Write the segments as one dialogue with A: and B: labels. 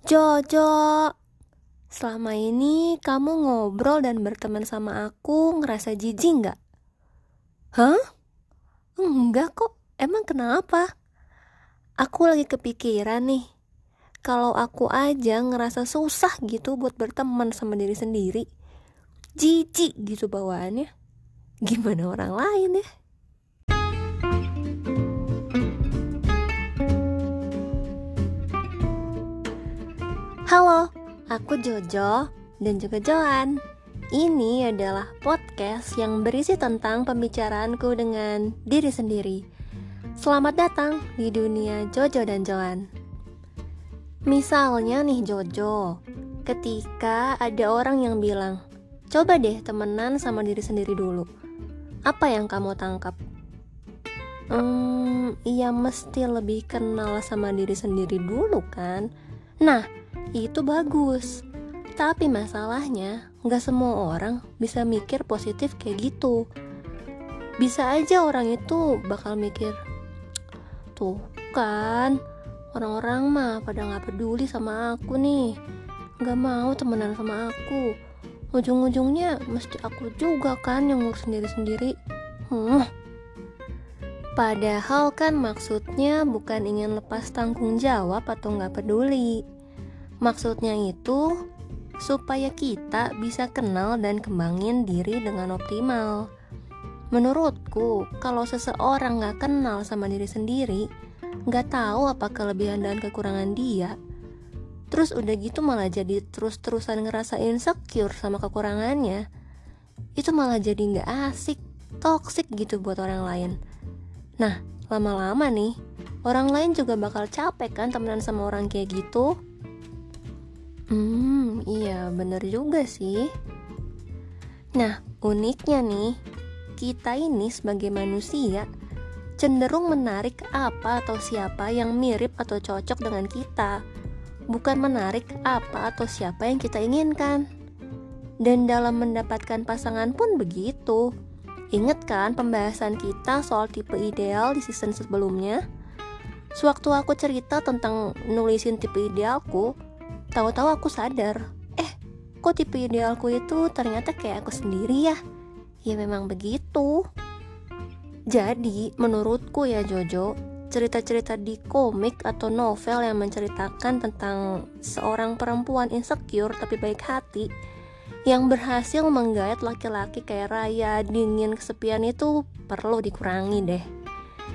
A: Jojo, selama ini kamu ngobrol dan berteman sama aku ngerasa jijik nggak? Hah? Enggak kok, emang kenapa? Aku lagi kepikiran nih, kalau aku aja ngerasa susah gitu buat berteman sama diri sendiri, jijik gitu bawaannya. Gimana orang lain ya? Halo, aku Jojo dan juga Joan. Ini adalah podcast yang berisi tentang pembicaraanku dengan diri sendiri. Selamat datang di dunia Jojo dan Joan. Misalnya nih Jojo, ketika ada orang yang bilang, coba deh temenan sama diri sendiri dulu. Apa yang kamu tangkap? Hmm, iya mesti lebih kenal sama diri sendiri dulu kan? Nah, itu bagus. Tapi masalahnya, nggak semua orang bisa mikir positif kayak gitu. Bisa aja orang itu bakal mikir, tuh kan, orang-orang mah pada nggak peduli sama aku nih, nggak mau temenan sama aku. Ujung-ujungnya mesti aku juga kan yang ngurus sendiri-sendiri. Hmm. Padahal kan maksudnya bukan ingin lepas tanggung jawab atau nggak peduli. Maksudnya itu supaya kita bisa kenal dan kembangin diri dengan optimal. Menurutku, kalau seseorang nggak kenal sama diri sendiri, nggak tahu apa kelebihan dan kekurangan dia, terus udah gitu malah jadi terus-terusan ngerasa insecure sama kekurangannya, itu malah jadi nggak asik, toxic gitu buat orang lain. Nah, lama-lama nih, orang lain juga bakal capek kan temenan sama orang kayak gitu. Hmm, iya bener juga sih. Nah, uniknya nih, kita ini sebagai manusia cenderung menarik apa atau siapa yang mirip atau cocok dengan kita, bukan menarik apa atau siapa yang kita inginkan. Dan dalam mendapatkan pasangan pun begitu. Ingat kan pembahasan kita soal tipe ideal di season sebelumnya? Sewaktu aku cerita tentang nulisin tipe idealku, Tahu-tahu aku sadar, eh kok tipe idealku itu ternyata kayak aku sendiri ya? Ya memang begitu. Jadi, menurutku ya Jojo, cerita-cerita di komik atau novel yang menceritakan tentang seorang perempuan insecure tapi baik hati yang berhasil menggait laki-laki kayak Raya, dingin, kesepian itu perlu dikurangi deh.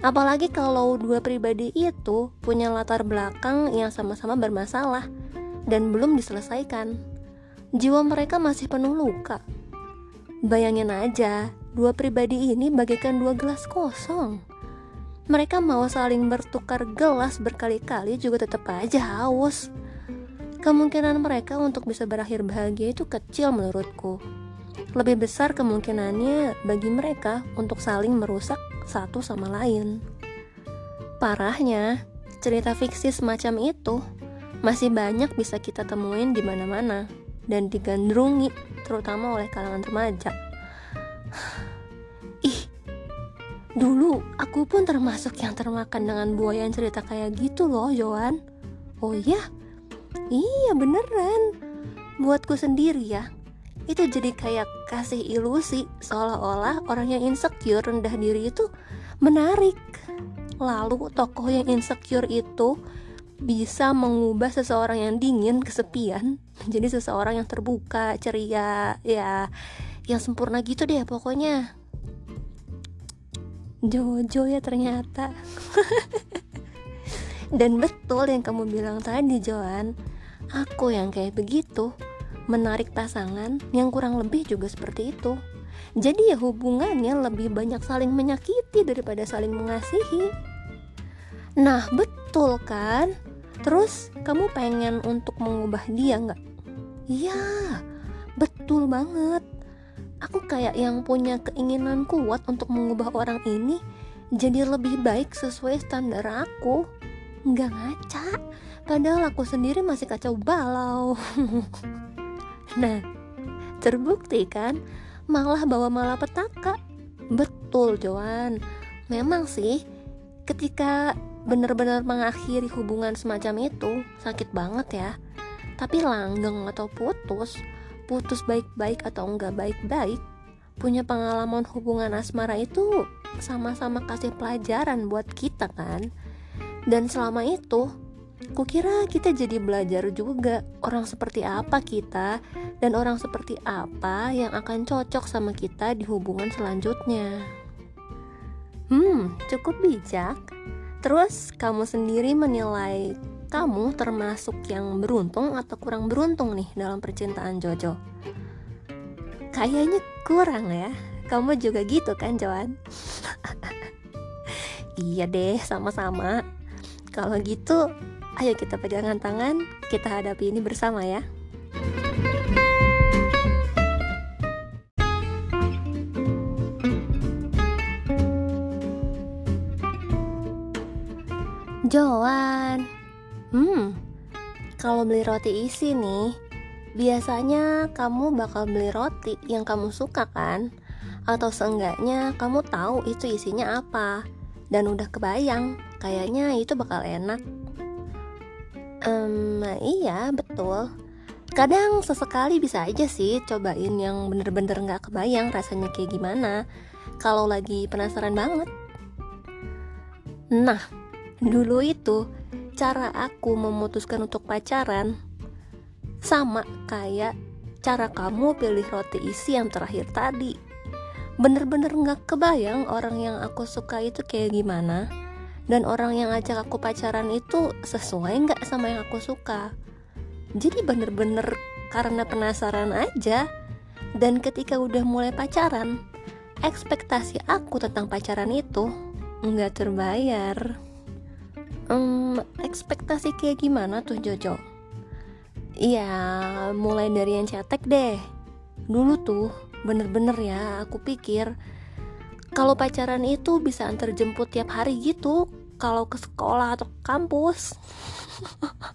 A: Apalagi kalau dua pribadi itu punya latar belakang yang sama-sama bermasalah dan belum diselesaikan. Jiwa mereka masih penuh luka. Bayangin aja, dua pribadi ini bagaikan dua gelas kosong. Mereka mau saling bertukar gelas berkali-kali juga tetap aja haus. Kemungkinan mereka untuk bisa berakhir bahagia itu kecil menurutku. Lebih besar kemungkinannya bagi mereka untuk saling merusak satu sama lain. Parahnya, cerita fiksi semacam itu masih banyak bisa kita temuin di mana-mana dan digandrungi terutama oleh kalangan remaja. Ih, dulu aku pun termasuk yang termakan dengan buaya yang cerita kayak gitu loh, Joan. Oh iya? Iya beneran. Buatku sendiri ya, itu jadi kayak kasih ilusi seolah-olah orang yang insecure rendah diri itu menarik. Lalu tokoh yang insecure itu bisa mengubah seseorang yang dingin, kesepian menjadi seseorang yang terbuka, ceria, ya yang sempurna gitu deh pokoknya. Jojo ya ternyata. Dan betul yang kamu bilang tadi Joan, aku yang kayak begitu, menarik pasangan yang kurang lebih juga seperti itu. Jadi ya hubungannya lebih banyak saling menyakiti daripada saling mengasihi. Nah betul kan? Terus kamu pengen untuk mengubah dia nggak? Iya, betul banget. Aku kayak yang punya keinginan kuat untuk mengubah orang ini jadi lebih baik sesuai standar aku. Nggak ngaca, padahal aku sendiri masih kacau balau. nah, terbukti kan? Malah bawa malapetaka. Betul, Joan. Memang sih, ketika benar-benar mengakhiri hubungan semacam itu sakit banget ya Tapi langgeng atau putus, putus baik-baik atau enggak baik-baik, punya pengalaman hubungan asmara itu sama-sama kasih pelajaran buat kita kan. Dan selama itu, kukira kita jadi belajar juga orang seperti apa kita dan orang seperti apa yang akan cocok sama kita di hubungan selanjutnya. Hmm, cukup bijak. Terus kamu sendiri menilai kamu termasuk yang beruntung atau kurang beruntung nih dalam percintaan Jojo? Kayaknya kurang ya. Kamu juga gitu kan, Joan? iya deh, sama-sama. Kalau gitu, ayo kita pegangan tangan, kita hadapi ini bersama ya. Joan. Hmm. Kalau beli roti isi nih, biasanya kamu bakal beli roti yang kamu suka kan? Atau seenggaknya kamu tahu itu isinya apa dan udah kebayang kayaknya itu bakal enak. Um, nah iya betul. Kadang sesekali bisa aja sih cobain yang bener-bener nggak kebayang rasanya kayak gimana. Kalau lagi penasaran banget. Nah, Dulu itu cara aku memutuskan untuk pacaran sama kayak cara kamu pilih roti isi yang terakhir tadi. Bener-bener gak kebayang orang yang aku suka itu kayak gimana dan orang yang ajak aku pacaran itu sesuai gak sama yang aku suka. Jadi bener-bener karena penasaran aja dan ketika udah mulai pacaran, ekspektasi aku tentang pacaran itu nggak terbayar um, ekspektasi kayak gimana tuh Jojo? Iya, mulai dari yang cetek deh. Dulu tuh bener-bener ya aku pikir kalau pacaran itu bisa antar jemput tiap hari gitu kalau ke sekolah atau ke kampus.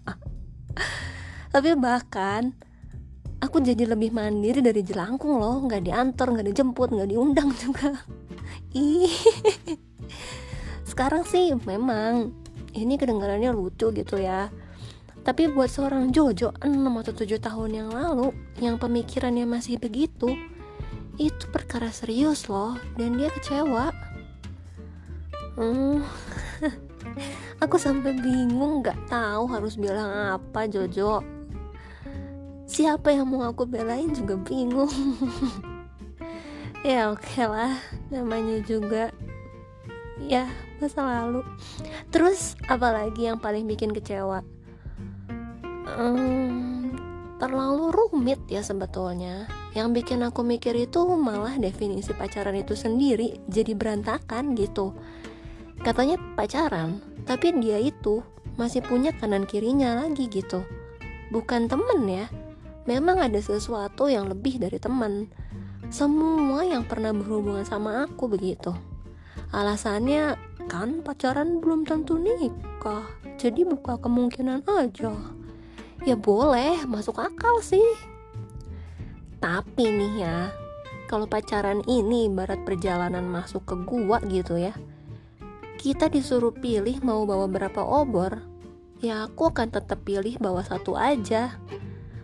A: Tapi bahkan aku jadi lebih mandiri dari jelangkung loh, nggak diantar, nggak dijemput, nggak diundang juga. Ih, sekarang sih memang ini kedengarannya lucu gitu ya. Tapi buat seorang Jojo 6 atau 7 tahun yang lalu yang pemikirannya masih begitu itu perkara serius loh dan dia kecewa. Hmm, aku sampai bingung nggak tahu harus bilang apa Jojo. Siapa yang mau aku belain juga bingung. Ya oke okay lah namanya juga ya masa lalu. Terus apalagi yang paling bikin kecewa? Hmm, terlalu rumit ya sebetulnya. Yang bikin aku mikir itu malah definisi pacaran itu sendiri jadi berantakan gitu. Katanya pacaran tapi dia itu masih punya kanan kirinya lagi gitu. Bukan temen ya memang ada sesuatu yang lebih dari teman semua yang pernah berhubungan sama aku begitu. Alasannya kan pacaran belum tentu nikah jadi buka kemungkinan aja. Ya boleh masuk akal sih. Tapi nih ya kalau pacaran ini barat perjalanan masuk ke gua gitu ya kita disuruh pilih mau bawa berapa obor ya aku akan tetap pilih bawa satu aja.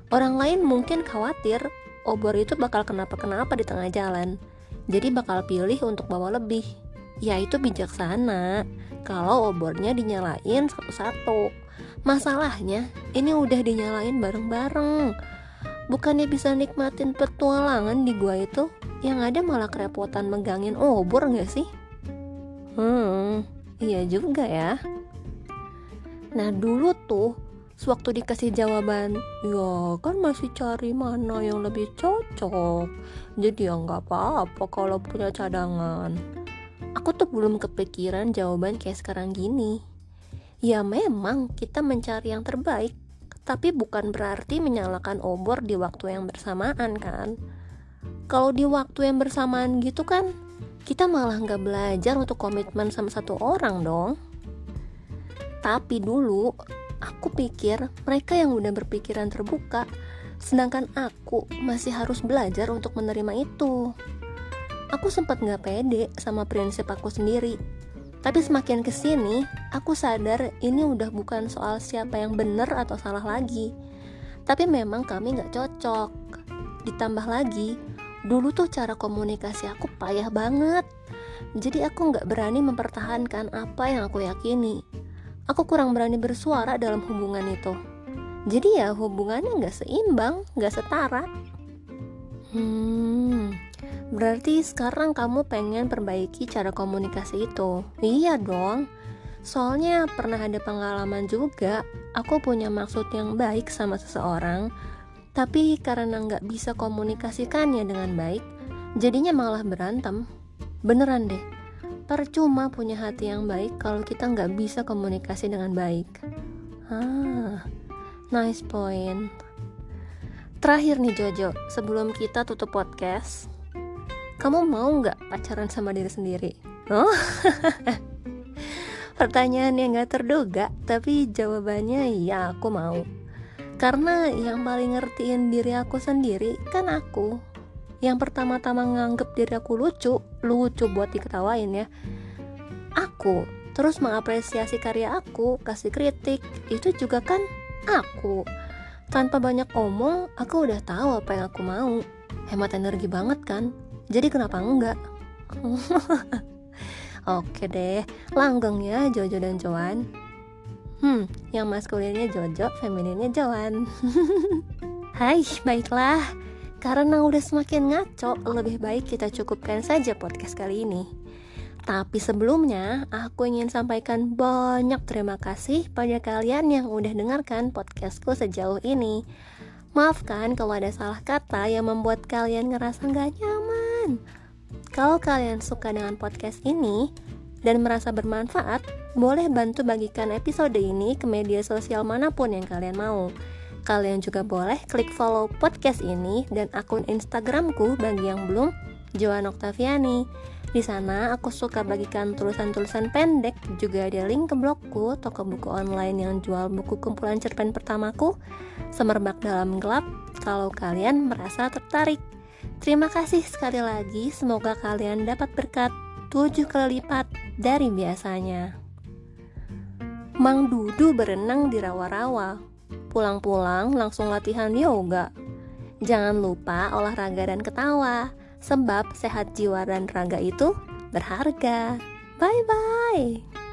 A: Orang lain mungkin khawatir obor itu bakal kenapa-kenapa di tengah jalan jadi bakal pilih untuk bawa lebih ya itu bijaksana kalau obornya dinyalain satu-satu. Masalahnya, ini udah dinyalain bareng-bareng. Bukannya bisa nikmatin petualangan di gua itu, yang ada malah kerepotan megangin obor gak sih? Hmm, iya juga ya. Nah dulu tuh, sewaktu dikasih jawaban, ya kan masih cari mana yang lebih cocok. Jadi ya nggak apa-apa kalau punya cadangan aku tuh belum kepikiran jawaban kayak sekarang gini. Ya memang kita mencari yang terbaik, tapi bukan berarti menyalakan obor di waktu yang bersamaan kan. Kalau di waktu yang bersamaan gitu kan, kita malah nggak belajar untuk komitmen sama satu orang dong. Tapi dulu, aku pikir mereka yang udah berpikiran terbuka, sedangkan aku masih harus belajar untuk menerima itu aku sempat nggak pede sama prinsip aku sendiri. Tapi semakin ke sini, aku sadar ini udah bukan soal siapa yang benar atau salah lagi. Tapi memang kami nggak cocok. Ditambah lagi, dulu tuh cara komunikasi aku payah banget. Jadi aku nggak berani mempertahankan apa yang aku yakini. Aku kurang berani bersuara dalam hubungan itu. Jadi ya hubungannya nggak seimbang, nggak setara. Hmm, berarti sekarang kamu pengen perbaiki cara komunikasi itu? Iya dong. Soalnya pernah ada pengalaman juga, aku punya maksud yang baik sama seseorang, tapi karena nggak bisa komunikasikannya dengan baik, jadinya malah berantem. Beneran deh, percuma punya hati yang baik kalau kita nggak bisa komunikasi dengan baik. Ah, nice point. Terakhir nih Jojo, sebelum kita tutup podcast, kamu mau nggak pacaran sama diri sendiri? Oh, Pertanyaan yang gak terduga, tapi jawabannya ya aku mau. Karena yang paling ngertiin diri aku sendiri kan aku. Yang pertama-tama nganggep diri aku lucu, lucu buat diketawain ya. Aku terus mengapresiasi karya aku, kasih kritik, itu juga kan aku. Tanpa banyak omong, aku udah tahu apa yang aku mau. Hemat energi banget kan? Jadi kenapa enggak? Oke deh, langgeng ya Jojo dan Joan. Hmm, yang maskulinnya Jojo, femininnya Joan. Hai, baiklah. Karena udah semakin ngaco, lebih baik kita cukupkan saja podcast kali ini. Tapi sebelumnya, aku ingin sampaikan banyak terima kasih pada kalian yang udah dengarkan podcastku sejauh ini. Maafkan kalau ada salah kata yang membuat kalian ngerasa gak nyaman. Kalau kalian suka dengan podcast ini dan merasa bermanfaat, boleh bantu bagikan episode ini ke media sosial mana pun yang kalian mau. Kalian juga boleh klik follow podcast ini dan akun Instagramku bagi yang belum, Joan Oktaviani. Di sana aku suka bagikan tulisan-tulisan pendek, juga ada link ke blogku, toko buku online yang jual buku kumpulan cerpen pertamaku, Semerbak Dalam Gelap, kalau kalian merasa tertarik. Terima kasih sekali lagi, semoga kalian dapat berkat tujuh kali lipat dari biasanya. Mang Dudu berenang di rawa-rawa. Pulang-pulang langsung latihan yoga. Jangan lupa olahraga dan ketawa, sebab sehat jiwa dan raga itu berharga. Bye bye.